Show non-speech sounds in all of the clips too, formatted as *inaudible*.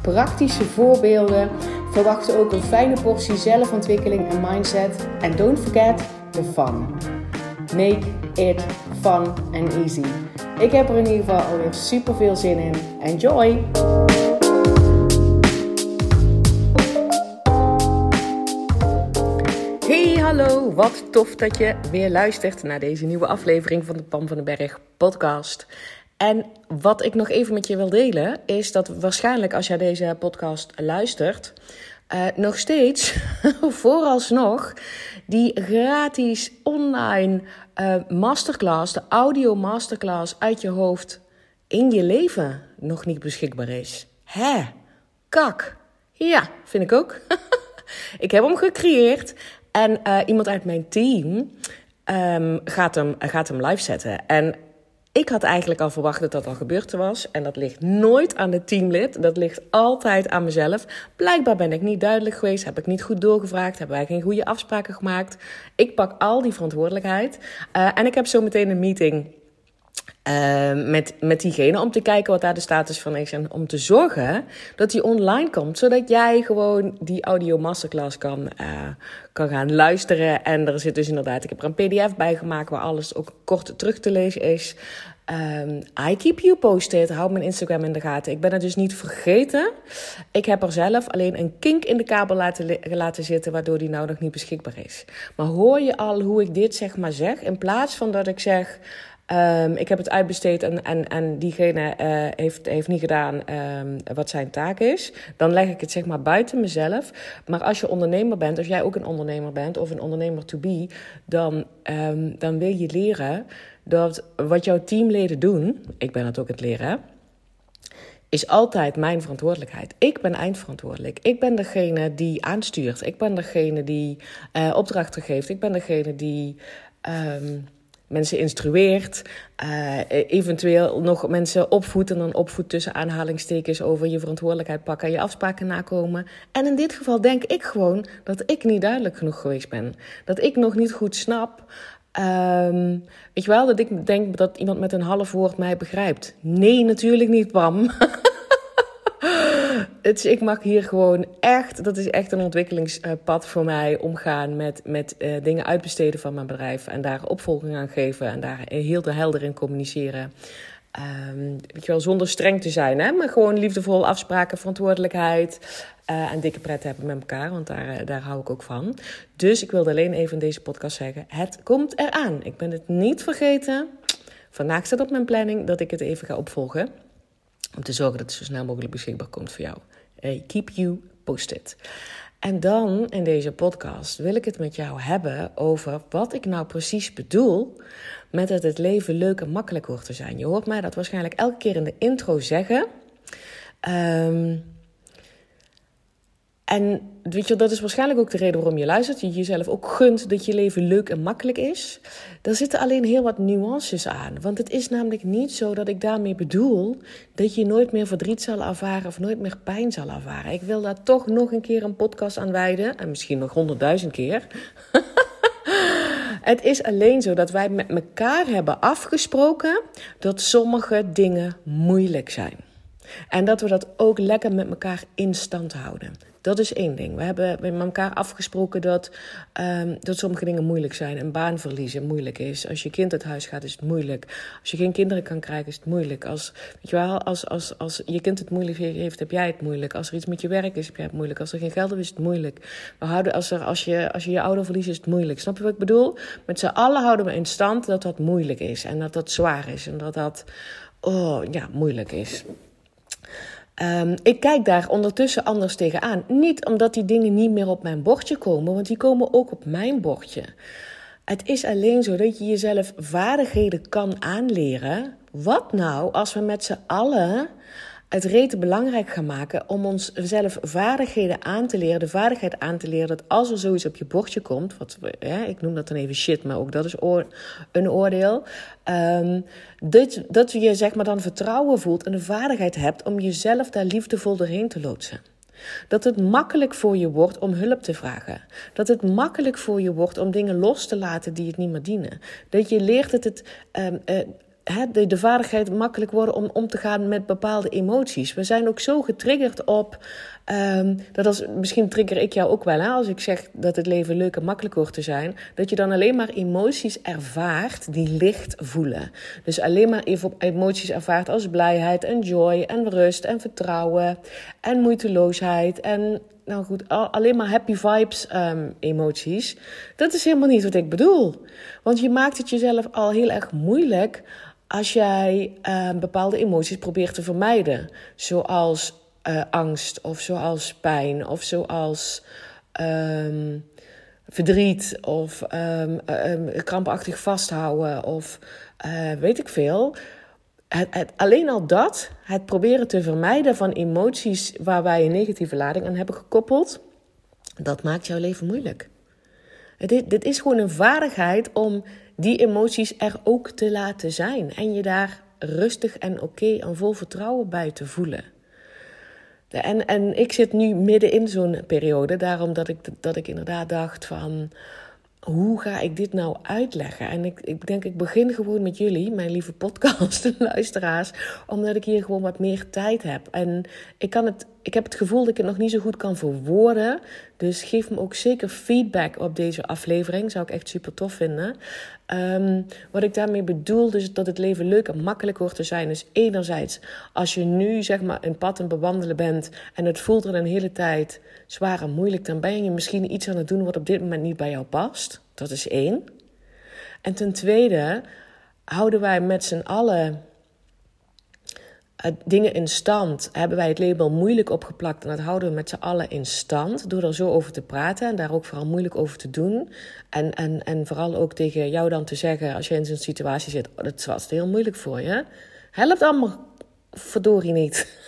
praktische voorbeelden. Verwacht ook een fijne portie zelfontwikkeling en mindset. En don't forget the fun. Make it fun and easy. Ik heb er in ieder geval alweer super veel zin in. Enjoy! Hey, hallo! Wat tof dat je weer luistert naar deze nieuwe aflevering van de Pam van den Berg podcast. En wat ik nog even met je wil delen, is dat waarschijnlijk als jij deze podcast luistert, uh, nog steeds, *laughs* vooralsnog, die gratis online uh, masterclass, de audio masterclass uit je hoofd in je leven nog niet beschikbaar is. Hè? Kak. Ja, vind ik ook. *laughs* ik heb hem gecreëerd en uh, iemand uit mijn team um, gaat, hem, gaat hem live zetten. En ik had eigenlijk al verwacht dat dat al gebeurd was. En dat ligt nooit aan de teamlid. Dat ligt altijd aan mezelf. Blijkbaar ben ik niet duidelijk geweest. Heb ik niet goed doorgevraagd. Hebben wij geen goede afspraken gemaakt. Ik pak al die verantwoordelijkheid. Uh, en ik heb zo meteen een meeting uh, met, met diegene om te kijken wat daar de status van is. En om te zorgen dat die online komt. Zodat jij gewoon die audio masterclass kan, uh, kan gaan luisteren. En er zit dus inderdaad, ik heb er een pdf bij gemaakt waar alles ook kort terug te lezen is. Um, I keep you posted. Hou mijn Instagram in de gaten. Ik ben het dus niet vergeten. Ik heb er zelf alleen een kink in de kabel laten, laten zitten, waardoor die nou nog niet beschikbaar is. Maar hoor je al hoe ik dit zeg maar zeg? In plaats van dat ik zeg. Um, ik heb het uitbesteed en, en, en diegene uh, heeft, heeft niet gedaan um, wat zijn taak is. Dan leg ik het zeg maar buiten mezelf. Maar als je ondernemer bent, als jij ook een ondernemer bent of een ondernemer to be, dan, um, dan wil je leren dat wat jouw teamleden doen, ik ben het ook het leren, is altijd mijn verantwoordelijkheid. Ik ben eindverantwoordelijk. Ik ben degene die aanstuurt. Ik ben degene die uh, opdrachten geeft. Ik ben degene die. Mensen instrueert, uh, eventueel nog mensen opvoedt en dan opvoedt tussen aanhalingstekens over je verantwoordelijkheid pakken en je afspraken nakomen. En in dit geval denk ik gewoon dat ik niet duidelijk genoeg geweest ben. Dat ik nog niet goed snap. Um, weet je wel, dat ik denk dat iemand met een half woord mij begrijpt. Nee, natuurlijk niet, Bram. *laughs* ik mag hier gewoon echt, dat is echt een ontwikkelingspad voor mij, omgaan met, met uh, dingen uitbesteden van mijn bedrijf en daar opvolging aan geven en daar heel de helder in communiceren. Um, weet je wel, zonder streng te zijn, hè? maar gewoon liefdevol afspraken, verantwoordelijkheid uh, en dikke pret hebben met elkaar, want daar, uh, daar hou ik ook van. Dus ik wilde alleen even in deze podcast zeggen: het komt eraan. Ik ben het niet vergeten. Vandaag staat op mijn planning dat ik het even ga opvolgen. Om te zorgen dat het zo snel mogelijk beschikbaar komt voor jou. Uh, keep you posted. En dan in deze podcast wil ik het met jou hebben over wat ik nou precies bedoel met dat het leven leuk en makkelijk hoort te zijn. Je hoort mij dat waarschijnlijk elke keer in de intro zeggen. Um, en weet je, dat is waarschijnlijk ook de reden waarom je luistert. Je jezelf ook gunt dat je leven leuk en makkelijk is. Daar zitten alleen heel wat nuances aan. Want het is namelijk niet zo dat ik daarmee bedoel dat je nooit meer verdriet zal ervaren of nooit meer pijn zal ervaren. Ik wil daar toch nog een keer een podcast aan wijden. En misschien nog honderdduizend keer. *laughs* Het is alleen zo dat wij met elkaar hebben afgesproken dat sommige dingen moeilijk zijn. En dat we dat ook lekker met elkaar in stand houden. Dat is één ding. We hebben met elkaar afgesproken dat, um, dat sommige dingen moeilijk zijn. Een baan verliezen moeilijk is. Als je kind uit huis gaat, is het moeilijk. Als je geen kinderen kan krijgen, is het moeilijk. Als, weet je wel, als, als, als je kind het moeilijk heeft, heb jij het moeilijk. Als er iets met je werk is, heb jij het moeilijk. Als er geen geld is, is het moeilijk. We houden, als, er, als, je, als je je ouder verliest, is het moeilijk. Snap je wat ik bedoel? Met z'n allen houden we in stand dat dat moeilijk is. En dat dat zwaar is. En dat dat, oh ja, moeilijk is. Um, ik kijk daar ondertussen anders tegenaan. Niet omdat die dingen niet meer op mijn bordje komen, want die komen ook op mijn bordje. Het is alleen zo dat je jezelf vaardigheden kan aanleren. Wat nou als we met z'n allen het rete belangrijk gaan maken om onszelf vaardigheden aan te leren. De vaardigheid aan te leren dat als er zoiets op je bordje komt, wat, ik noem dat dan even shit, maar ook dat is een oordeel. Um, dat, dat je zeg maar dan vertrouwen voelt en de vaardigheid hebt om jezelf daar liefdevol doorheen te loodsen. Dat het makkelijk voor je wordt om hulp te vragen. Dat het makkelijk voor je wordt om dingen los te laten die het niet meer dienen. Dat je leert dat het. Um, de, vaardigheid makkelijk worden om om te gaan met bepaalde emoties. We zijn ook zo getriggerd op. Um, dat als, misschien trigger ik jou ook wel hè, als ik zeg dat het leven leuk en makkelijk hoort te zijn. Dat je dan alleen maar emoties ervaart die licht voelen. Dus alleen maar emoties ervaart als blijheid en joy en rust en vertrouwen en moeiteloosheid en nou goed, alleen maar happy vibes um, emoties. Dat is helemaal niet wat ik bedoel. Want je maakt het jezelf al heel erg moeilijk als jij uh, bepaalde emoties probeert te vermijden, zoals uh, angst of zoals pijn of zoals um, verdriet of um, um, krampachtig vasthouden of uh, weet ik veel. Het, het, alleen al dat, het proberen te vermijden van emoties waar wij een negatieve lading aan hebben gekoppeld, dat maakt jouw leven moeilijk. Dit, dit is gewoon een vaardigheid om die emoties er ook te laten zijn. En je daar rustig en oké en vol vertrouwen bij te voelen. En, en ik zit nu midden in zo'n periode, daarom dat ik, dat ik inderdaad dacht van hoe ga ik dit nou uitleggen? En ik, ik denk, ik begin gewoon met jullie, mijn lieve podcast-luisteraars, *laughs* omdat ik hier gewoon wat meer tijd heb. En ik, kan het, ik heb het gevoel dat ik het nog niet zo goed kan verwoorden. Dus geef me ook zeker feedback op deze aflevering. Zou ik echt super tof vinden. Um, wat ik daarmee bedoel, dus dat het leven leuk en makkelijk hoort te zijn, is enerzijds als je nu zeg maar een pad aan bewandelen bent en het voelt er een hele tijd zwaar en moeilijk, dan ben je misschien iets aan het doen wat op dit moment niet bij jou past. Dat is één. En ten tweede houden wij met z'n allen dingen in stand. Hebben wij het label moeilijk opgeplakt en dat houden we met z'n allen in stand. Door er zo over te praten en daar ook vooral moeilijk over te doen. En, en, en vooral ook tegen jou dan te zeggen, als je in zo'n situatie zit: oh, dat was heel moeilijk voor je. Helpt allemaal verdorie niet.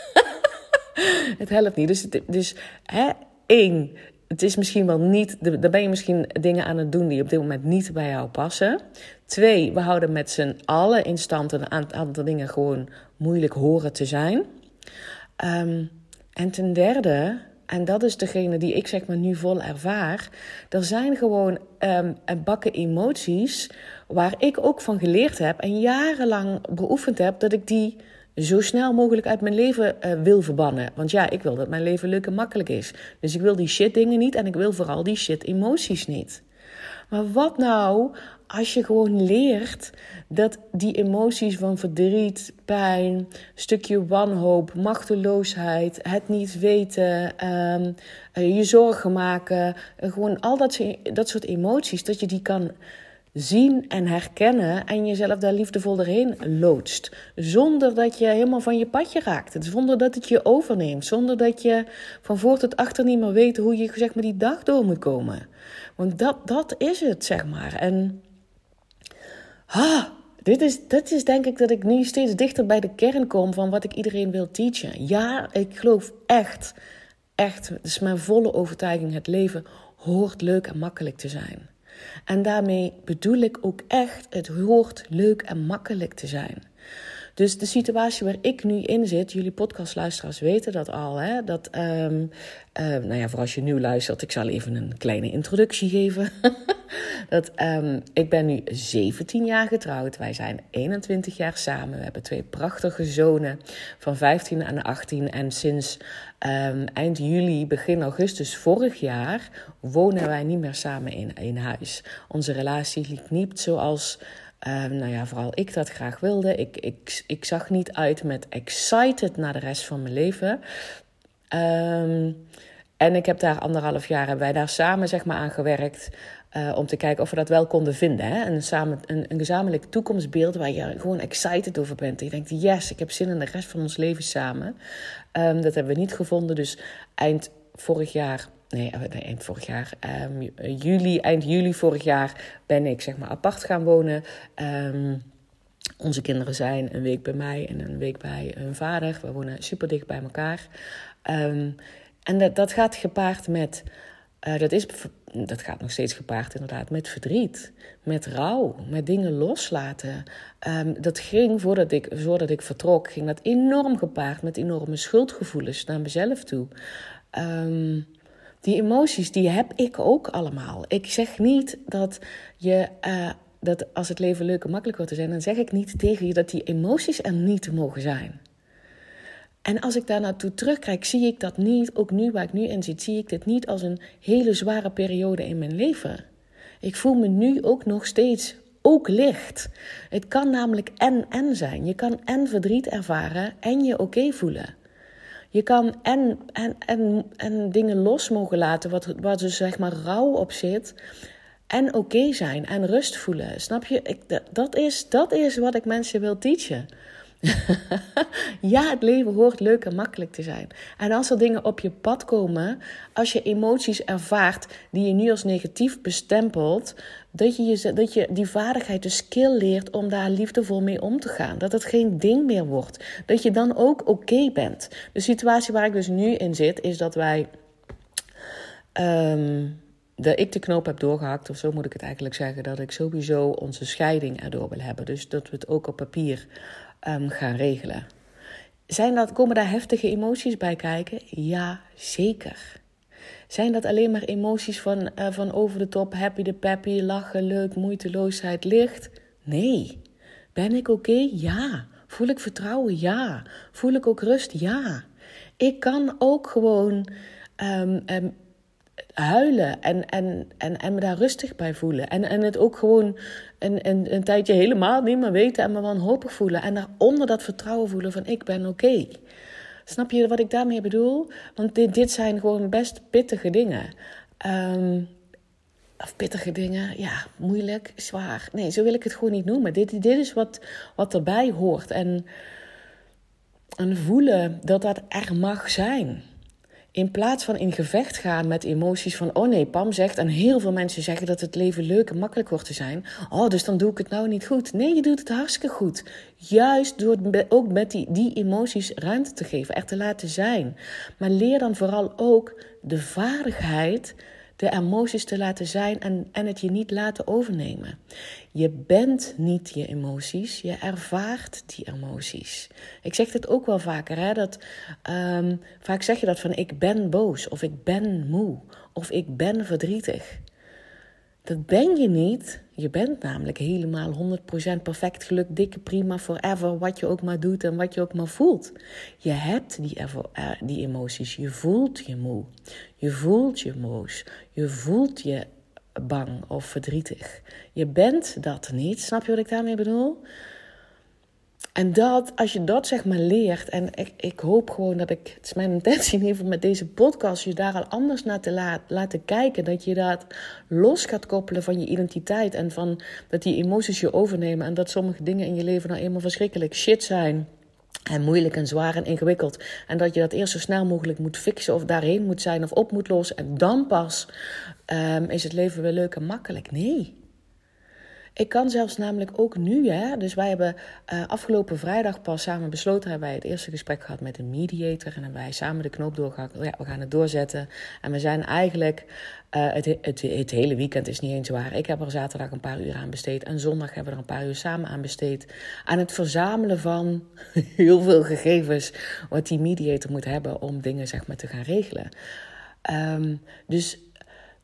*laughs* het helpt niet. Dus, dus hè, één, het is misschien wel niet, dan ben je misschien dingen aan het doen die op dit moment niet bij jou passen. Twee, we houden met z'n allen in stand een aantal dingen gewoon moeilijk horen te zijn. Um, en ten derde, en dat is degene die ik zeg maar nu vol ervaar, er zijn gewoon um, bakken emoties waar ik ook van geleerd heb en jarenlang beoefend heb dat ik die zo snel mogelijk uit mijn leven uh, wil verbannen. Want ja, ik wil dat mijn leven leuk en makkelijk is. Dus ik wil die shit dingen niet en ik wil vooral die shit emoties niet. Maar wat nou als je gewoon leert dat die emoties van verdriet, pijn, stukje wanhoop, machteloosheid, het niet weten, um, je zorgen maken, gewoon al dat, dat soort emoties, dat je die kan zien en herkennen en jezelf daar liefdevol doorheen loodst. Zonder dat je helemaal van je padje raakt. Zonder dat het je overneemt. Zonder dat je van voor tot achter niet meer weet hoe je zeg maar, die dag door moet komen. Want dat, dat is het, zeg maar. En ah, dit is, dit is denk ik dat ik nu steeds dichter bij de kern kom van wat ik iedereen wil teachen. Ja, ik geloof echt, echt, het is mijn volle overtuiging, het leven hoort leuk en makkelijk te zijn. En daarmee bedoel ik ook echt, het hoort leuk en makkelijk te zijn. Dus de situatie waar ik nu in zit, jullie podcastluisteraars weten dat al. Hè? Dat, um, uh, nou ja, voor als je nu luistert, ik zal even een kleine introductie geven. *laughs* dat, um, ik ben nu 17 jaar getrouwd. Wij zijn 21 jaar samen. We hebben twee prachtige zonen van 15 en 18. En sinds eind juli, begin augustus vorig jaar wonen wij niet meer samen in één huis. Onze relatie liep niet zoals Um, nou ja, vooral ik dat graag wilde. Ik, ik, ik zag niet uit met excited naar de rest van mijn leven. Um, en ik heb daar anderhalf jaar hebben wij daar samen zeg maar, aan gewerkt. Uh, om te kijken of we dat wel konden vinden. Hè? En samen, een, een gezamenlijk toekomstbeeld waar je gewoon excited over bent. En je denkt, yes, ik heb zin in de rest van ons leven samen. Um, dat hebben we niet gevonden. Dus eind vorig jaar nee, eh, nee, eind vorig jaar, um, juli, eind juli vorig jaar ben ik zeg maar apart gaan wonen. Um, Onze kinderen zijn een week bij mij en een week bij hun vader. We wonen super dicht bij elkaar. Ehm, en dat, dat gaat gepaard met. Uh, dat, is, dat gaat nog steeds gepaard inderdaad met verdriet, met rouw, met dingen loslaten. Dat ging voordat ik, voordat ik vertrok, ging dat enorm gepaard met enorme schuldgevoelens naar mezelf toe. Um, die emoties, die heb ik ook allemaal. Ik zeg niet dat je. Uh, dat als het leven leuk en makkelijk wordt te zijn, dan zeg ik niet tegen je dat die emoties er niet mogen zijn. En als ik daar naartoe terugkijk, zie ik dat niet, ook nu waar ik nu in zit, zie ik dit niet als een hele zware periode in mijn leven. Ik voel me nu ook nog steeds ook licht. Het kan namelijk en en zijn. Je kan en verdriet ervaren en je oké voelen. Je kan en, en, en, en dingen los mogen laten, wat, wat er zeg maar rouw op zit. En oké zijn en rust voelen. Snap je? Ik, dat, is, dat is wat ik mensen wil teachen. *laughs* ja, het leven hoort leuk en makkelijk te zijn. En als er dingen op je pad komen, als je emoties ervaart die je nu als negatief bestempelt, dat je, je, dat je die vaardigheid, de skill leert om daar liefdevol mee om te gaan. Dat het geen ding meer wordt. Dat je dan ook oké bent. De situatie waar ik dus nu in zit, is dat wij. Um, dat ik de knoop heb doorgehakt, of zo moet ik het eigenlijk zeggen, dat ik sowieso onze scheiding erdoor wil hebben. Dus dat we het ook op papier um, gaan regelen. Zijn dat, komen daar heftige emoties bij kijken? Ja, zeker. Zijn dat alleen maar emoties van, uh, van over de top, happy de peppy, lachen, leuk, moeiteloosheid, licht? Nee. Ben ik oké? Ja. Voel ik vertrouwen? Ja. Voel ik ook rust? Ja. Ik kan ook gewoon um, huilen en, en, en, en me daar rustig bij voelen. En, en het ook gewoon een, een, een tijdje helemaal niet meer weten en me wanhopig voelen. En daaronder dat vertrouwen voelen van ik ben oké. Snap je wat ik daarmee bedoel? Want dit, dit zijn gewoon best pittige dingen. Um, of pittige dingen, ja, moeilijk, zwaar. Nee, zo wil ik het gewoon niet noemen. Dit, dit is wat, wat erbij hoort. En, en voelen dat dat er mag zijn. In plaats van in gevecht gaan met emoties van, oh nee, Pam zegt, en heel veel mensen zeggen dat het leven leuk en makkelijk wordt te zijn. Oh, dus dan doe ik het nou niet goed. Nee, je doet het hartstikke goed. Juist door ook met die, die emoties ruimte te geven, er te laten zijn. Maar leer dan vooral ook de vaardigheid de emoties te laten zijn en, en het je niet laten overnemen. Je bent niet je emoties, je ervaart die emoties. Ik zeg dit ook wel vaker, hè, dat, um, vaak zeg je dat van ik ben boos of ik ben moe of ik ben verdrietig. Dat ben je niet. Je bent namelijk helemaal 100% perfect geluk, dikke prima, forever, wat je ook maar doet en wat je ook maar voelt. Je hebt die, uh, die emoties, je voelt je moe, je voelt je moos, je voelt je bang of verdrietig. Je bent dat niet, snap je wat ik daarmee bedoel? En dat, als je dat zeg maar leert, en ik, ik hoop gewoon dat ik, het is mijn intentie in ieder geval met deze podcast, je daar al anders naar te laten kijken. Dat je dat los gaat koppelen van je identiteit en van dat die emoties je overnemen. En dat sommige dingen in je leven nou eenmaal verschrikkelijk shit zijn. En moeilijk en zwaar en ingewikkeld. En dat je dat eerst zo snel mogelijk moet fixen of daarheen moet zijn of op moet lossen. En dan pas um, is het leven weer leuk en makkelijk. Nee. Ik kan zelfs namelijk ook nu, hè, dus wij hebben uh, afgelopen vrijdag pas samen besloten, hebben wij het eerste gesprek gehad met een mediator en hebben wij samen de knoop doorgehakt. Ja, we gaan het doorzetten. En we zijn eigenlijk, uh, het, het, hele weekend is niet eens waar. Ik heb er zaterdag een paar uur aan besteed en zondag hebben we er een paar uur samen aan besteed. Aan het verzamelen van *laughs* heel veel gegevens wat die mediator moet hebben om dingen zeg maar te gaan regelen. Um, dus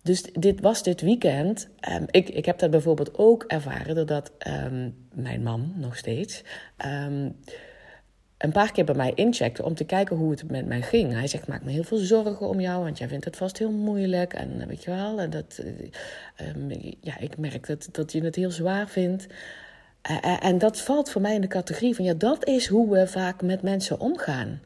dus dit was dit weekend. Um, ik, ik heb dat bijvoorbeeld ook ervaren doordat um, mijn man nog steeds um, een paar keer bij mij incheckte om te kijken hoe het met mij ging. Hij zegt: Maak me heel veel zorgen om jou, want jij vindt het vast heel moeilijk. En weet je wel, en dat, uh, ja, ik merk dat, dat je het heel zwaar vindt. Uh, en dat valt voor mij in de categorie van ja, dat is hoe we vaak met mensen omgaan.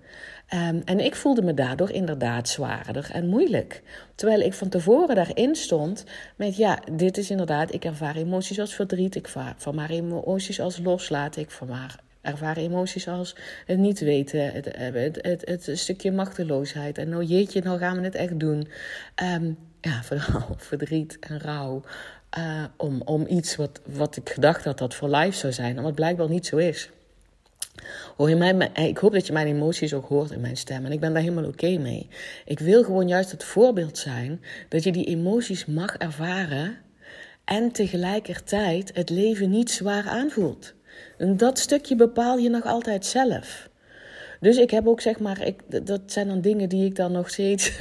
Um, en ik voelde me daardoor inderdaad zwaarder en moeilijk. Terwijl ik van tevoren daarin stond met ja, dit is inderdaad, ik ervaar emoties als verdriet, ik ervaar emoties als loslaten, ik ervaar, ervaar emoties als het niet weten, het, het, het, het, stukje machteloosheid. En nou jeetje, nou gaan we het echt doen. Um, ja, *laughs* vooral verdriet en rouw. uh, om, om iets wat, wat ik gedacht had dat voor life zou zijn, en wat blijkbaar niet zo is. Hoor je mij, ik hoop dat je mijn emoties ook hoort in mijn stem. En ik ben daar helemaal oké mee. Ik wil gewoon juist het voorbeeld zijn dat je die emoties mag ervaren. En tegelijkertijd het leven niet zwaar aanvoelt. En dat stukje bepaal je nog altijd zelf. Dus ik heb ook zeg maar, ik, dat zijn dan dingen die ik dan nog steeds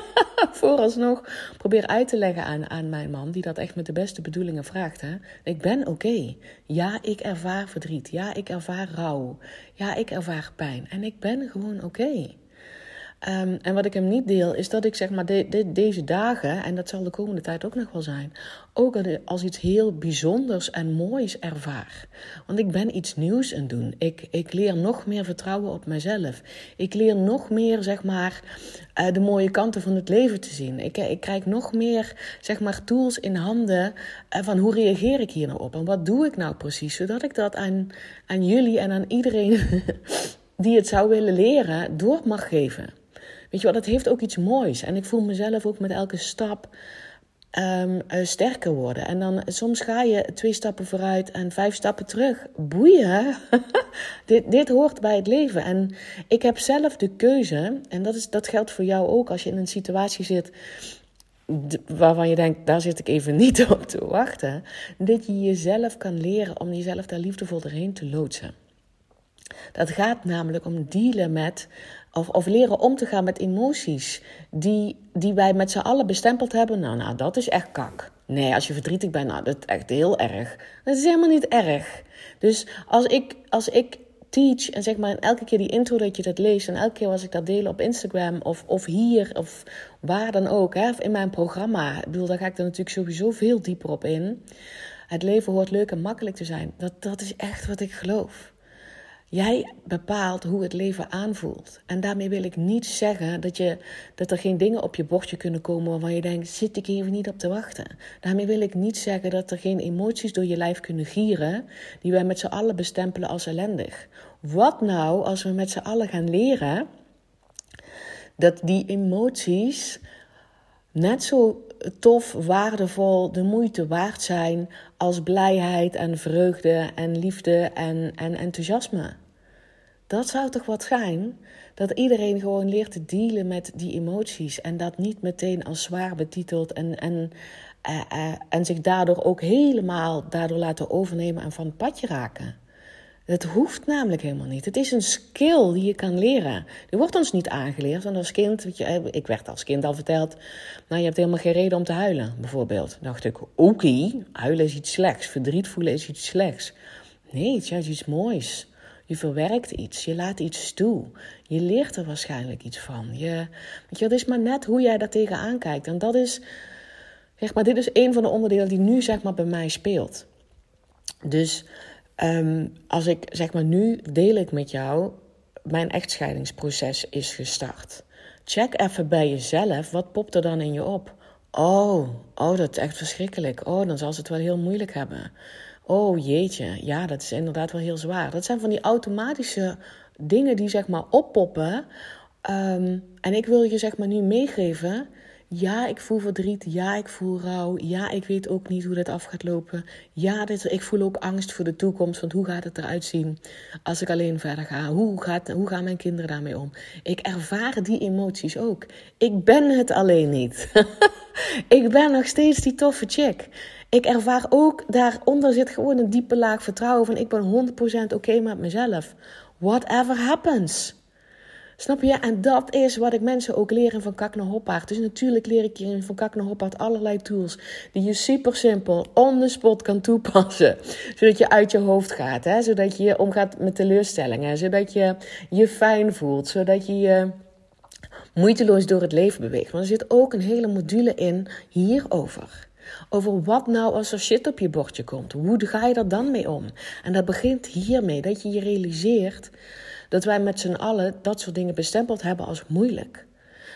*laughs* vooralsnog probeer uit te leggen aan, aan mijn man, die dat echt met de beste bedoelingen vraagt. Hè? Ik ben oké. Ja, ik ervaar verdriet. Ja, ik ervaar rouw. Ja, ik ervaar pijn. En ik ben gewoon oké. Ehm, en wat ik hem niet deel, is dat ik zeg maar deze dagen, en dat zal de komende tijd ook nog wel zijn, ook als iets heel bijzonders en moois ervaar. Want ik ben iets nieuws aan het doen. Ik, ik leer nog meer vertrouwen op mezelf. Ik leer nog meer, zeg maar, uh, de mooie kanten van het leven te zien. Ik, ik krijg nog meer, zeg maar, tools in handen uh, van hoe reageer ik hier nou op en wat doe ik nou precies, zodat ik dat aan, aan jullie en aan iedereen *laughs* die het zou willen leren door mag geven. Weet je wel, dat heeft ook iets moois. En ik voel mezelf ook met elke stap um, sterker worden. En dan soms ga je twee stappen vooruit en vijf stappen terug. Boeien. *laughs* dit, dit hoort bij het leven. En ik heb zelf de keuze, en dat, is, dat geldt voor jou ook als je in een situatie zit waarvan je denkt, daar zit ik even *laughs* niet op te wachten. Dat je jezelf kan leren om jezelf daar liefdevol doorheen te loodsen. Dat gaat namelijk om dealen met of, of leren om te gaan met emoties die, die wij met z'n allen bestempeld hebben. Nou, nou, dat is echt kak. Nee, als je verdrietig bent, nou, dat is echt heel erg. Dat is helemaal niet erg. Dus als ik, als ik teach en zeg maar elke keer die intro dat je dat leest en elke keer als ik dat deel op Instagram of, of hier of waar dan ook, hè, in mijn programma, ik bedoel, daar ga ik er natuurlijk sowieso veel dieper op in. Het leven hoort leuk en makkelijk te zijn. Dat, dat is echt wat ik geloof. Jij bepaalt hoe het leven aanvoelt. En daarmee wil ik niet zeggen dat, je, dat er geen dingen op je bordje kunnen komen waarvan je denkt: zit ik even niet op te wachten. Daarmee wil ik niet zeggen dat er geen emoties door je lijf kunnen gieren die wij met z'n allen bestempelen als ellendig. Wat nou als we met z'n allen gaan leren dat die emoties net zo tof, waardevol, de moeite waard zijn als blijheid en vreugde en liefde en, en enthousiasme. Dat zou toch wat zijn? Dat iedereen gewoon leert te dealen met die emoties en dat niet meteen als zwaar betitelt en, en, uh, uh, en zich daardoor ook helemaal daardoor laten overnemen en van het padje raken. Het hoeft namelijk helemaal niet. Het is een skill die je kan leren. Die wordt ons niet aangeleerd. Want als kind, je, eh, ik werd als kind al verteld... nou, je hebt helemaal geen reden om te huilen, bijvoorbeeld. Dan dacht ik, oké, huilen is iets slechts. Verdriet voelen is iets slechts. Nee, het is juist iets moois. Je verwerkt iets, je laat iets toe. Je leert er waarschijnlijk iets van. Je, weet je, het is maar net hoe jij daar tegenaan kijkt. En dat is, zeg maar, dit is een van de onderdelen die nu, zeg maar, bij mij speelt. Dus Ehm, als ik zeg maar nu deel ik met jou, mijn echtscheidingsproces is gestart. Check even bij jezelf, wat popt er dan in je op? Oh, oh, dat is echt verschrikkelijk. Oh, dan zal ze het wel heel moeilijk hebben. Oh jeetje, ja, dat is inderdaad wel heel zwaar. Dat zijn van die automatische dingen die zeg maar oppoppen. Ehm, en ik wil je zeg maar nu meegeven ja, ik voel verdriet. Ja, ik voel rouw. Ja, ik weet ook niet hoe dat af gaat lopen. Ja, dit, ik voel ook angst voor de toekomst. Want hoe gaat het eruit zien als ik alleen verder ga? Hoe, gaat, hoe gaan mijn kinderen daarmee om? Ik ervaar die emoties ook. Ik ben het alleen niet. *laughs* ik ben nog steeds die toffe chick. Ik ervaar ook, daaronder zit gewoon een diepe laag vertrouwen van ik ben 100% oké met mezelf. Whatever happens. Snap je? En dat is wat ik mensen ook leer van Kak naar Hoppaard. Dus natuurlijk leer ik je van Kak naar Hoppaard allerlei tools die je super simpel on the spot kan toepassen. *laughs* Zodat je uit je hoofd gaat. Hè? Zodat je omgaat met teleurstellingen. Zodat je je fijn voelt. Zodat je je moeiteloos door het leven beweegt. Want er zit ook een hele module in hierover. Over wat nou als er shit op je bordje komt. Hoe ga je er dan mee om? En dat begint hiermee dat je je realiseert dat wij met z'n allen dat soort dingen bestempeld hebben als moeilijk.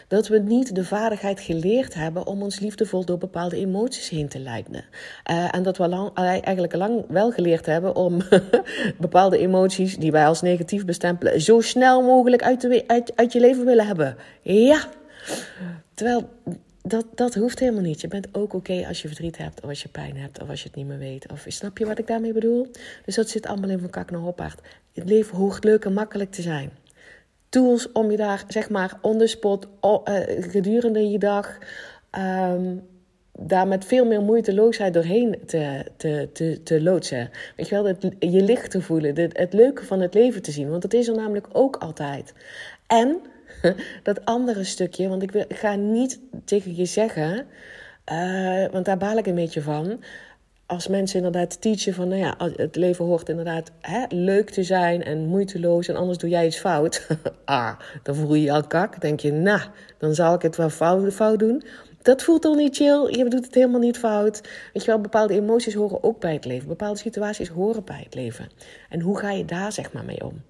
Dat we niet de vaardigheid geleerd hebben om ons liefdevol door bepaalde emoties heen te leiden. Uh, en dat we eh, eigenlijk lang wel geleerd hebben om *laughs* bepaalde emoties die wij als negatief bestempelen, zo snel mogelijk uit, uit, uit je leven willen hebben. Ja. Terwijl dat, dat hoeft helemaal niet. Je bent ook oké als je verdriet hebt, of als je pijn hebt, of als je het niet meer weet. Of snap je wat ik daarmee bedoel? Dus dat zit allemaal in van kak naar hoppaard. Het leven hoort leuk en makkelijk te zijn. Tools om je daar, zeg maar, on the spot, uh, gedurende je dag, um, daar met veel meer moeiteloosheid doorheen te, te, te, te loodsen. Weet je wel, je licht te voelen, het leuke van het leven te zien. Want dat is er namelijk ook altijd. En dat andere stukje, want ik, ga niet tegen je zeggen, uh, want daar baal ik een beetje van. Als mensen inderdaad teachen van, nou ja, het leven hoort inderdaad hè, leuk te zijn en moeiteloos en anders doe jij iets fout. *laughs* ah, dan voel je je al kak. denk je, nou, dan zal ik het wel fout, fout doen. Dat voelt toch niet chill? Je doet het helemaal niet fout. Weet je wel, bepaalde emoties horen ook bij het leven. Bepaalde situaties horen bij het leven. En hoe ga je daar zeg maar mee om?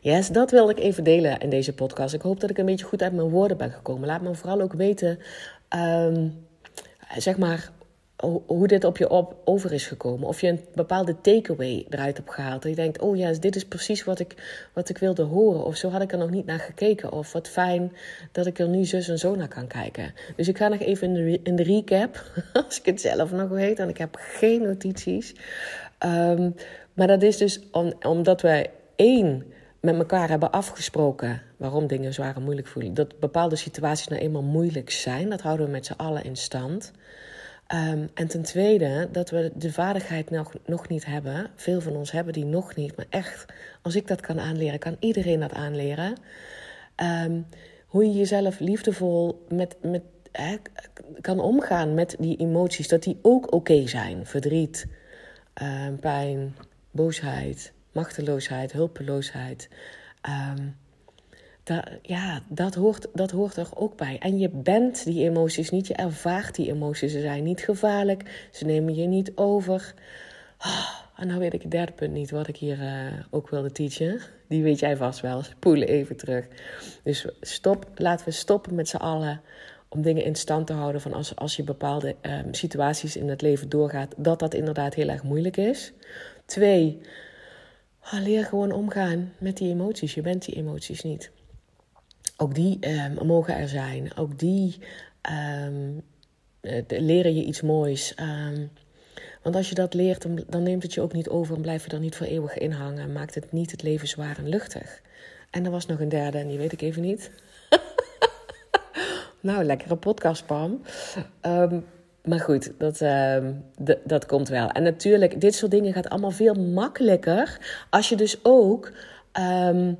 Yes, dat wilde ik even delen in deze podcast. Ik hoop dat ik een beetje goed uit mijn woorden ben gekomen. Laat me vooral ook weten, um, zeg maar, hoe dit op je op, over is gekomen. Of je een bepaalde takeaway eruit hebt gehaald. Dat je denkt, oh ja, dit is precies wat ik, wat ik wilde horen. Of zo had ik er nog niet naar gekeken. Of wat fijn dat ik er nu zus en zo naar kan kijken. Dus ik ga nog even in de, in de recap. *laughs* Als ik het zelf nog weet. En ik heb geen notities. Um, maar dat is dus om, omdat wij één met elkaar hebben afgesproken waarom dingen zwaar en moeilijk voelen. Dat bepaalde situaties nou eenmaal moeilijk zijn. Dat houden we met z'n allen in stand. Um, en ten tweede dat we de vaardigheid nog, nog niet hebben. Veel van ons hebben die nog niet. Maar echt, als ik dat kan aanleren, kan iedereen dat aanleren. Um, hoe je jezelf liefdevol met, met, kan omgaan met die emoties. Dat die ook oké zijn. Verdriet, um, pijn, boosheid, machteloosheid, hulpeloosheid. Dat, ja, dat hoort, dat hoort er ook bij. En je bent die emoties niet, je ervaart die emoties. Ze zijn niet gevaarlijk, ze nemen je niet over. Oh, en nou weet ik het derde punt niet wat ik hier uh, ook wilde teachen. Die weet jij vast wel. Spoelen even terug. Dus stop, laten we stoppen met z'n allen om dingen in stand te houden van als, als je bepaalde um, situaties in het leven doorgaat, dat dat inderdaad heel erg moeilijk is. Twee, leer gewoon omgaan met die emoties. Je bent die emoties niet. Ook die um, mogen er zijn. Ook die um, leren je iets moois. Um, want als je dat leert, dan, neemt het je ook niet over en blijf je er niet voor eeuwig in hangen. En maakt het niet het leven zwaar en luchtig. En er was nog een derde en die weet ik even niet. *laughs* nou, lekkere podcast, Pam. Maar goed, dat, dat komt wel. En natuurlijk, dit soort dingen gaat allemaal veel makkelijker als je dus ook. Um,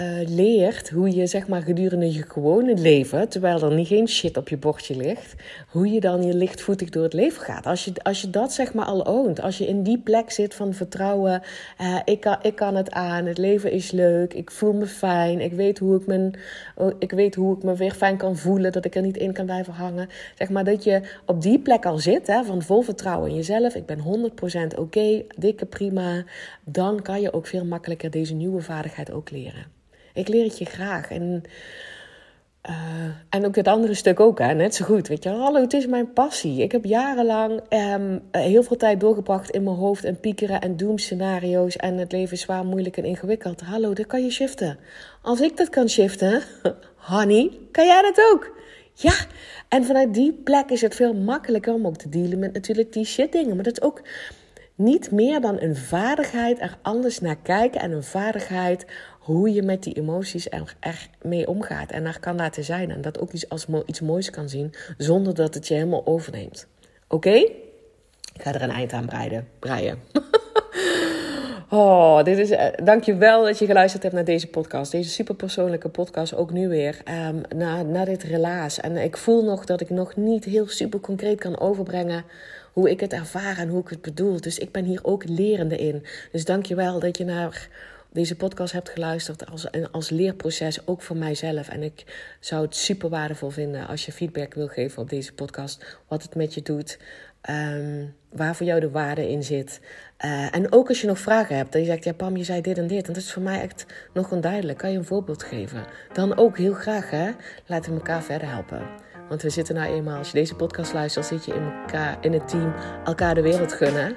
uh, leert hoe je zeg maar gedurende je gewone leven, terwijl er niet geen shit op je bordje ligt, hoe je dan je lichtvoetig door het leven gaat. Als je, als je dat zeg maar al oont, als je in die plek zit van vertrouwen, uh, ik, kan, ik kan het aan, het leven is leuk, ik voel me fijn, ik weet hoe ik, mijn, oh, ik weet hoe ik me weer fijn kan voelen, dat ik er niet in kan blijven hangen. Zeg maar dat je op die plek al zit, hè, van vol vertrouwen in jezelf, ik ben 100% oké, dikke prima, dan kan je ook veel makkelijker deze nieuwe vaardigheid ook leren. Ik leer het je graag. En, uh, en ook het andere stuk ook, hè, net zo goed. Weet je, hallo, het is mijn passie. Ik heb jarenlang um, heel veel tijd doorgebracht in mijn hoofd en piekeren en doemscenario's. En het leven is zwaar, moeilijk en ingewikkeld. Hallo, dat kan je shiften. Als ik dat kan shiften, *laughs* honey, kan jij dat ook? Ja, en vanuit die plek is het veel makkelijker om ook te dealen met natuurlijk die shit dingen. Maar dat is ook niet meer dan een vaardigheid er anders naar kijken en een vaardigheid hoe je met die emoties er, mee omgaat en er kan laten zijn en dat ook iets als iets moois kan zien zonder dat het je helemaal overneemt. Oké? Ik ga er een eind aan breiden. breien. *laughs* Oh, dit is, uh, dankjewel dat je geluisterd hebt naar deze podcast. Deze superpersoonlijke podcast, ook nu weer. Um, na, na dit relaas. En ik voel nog dat ik nog niet heel super concreet kan overbrengen hoe ik het ervaar en hoe ik het bedoel. Dus ik ben hier ook lerende in. Dus dankjewel dat je naar deze podcast hebt geluisterd als, als leerproces, ook voor mijzelf. En ik zou het super waardevol vinden als je feedback wil geven op deze podcast. Wat het met je doet, um, waar voor jou de waarde in zit. Uh, en ook als je nog vragen hebt, dat je zegt, ja Pam, je zei dit en dit. En dat is voor mij echt nog onduidelijk. Kan je een voorbeeld geven? Dan ook heel graag, hè. Laten we elkaar verder helpen. Want we zitten nou eenmaal, als je deze podcast luistert, zit je in, elkaar, in het team elkaar de wereld gunnen.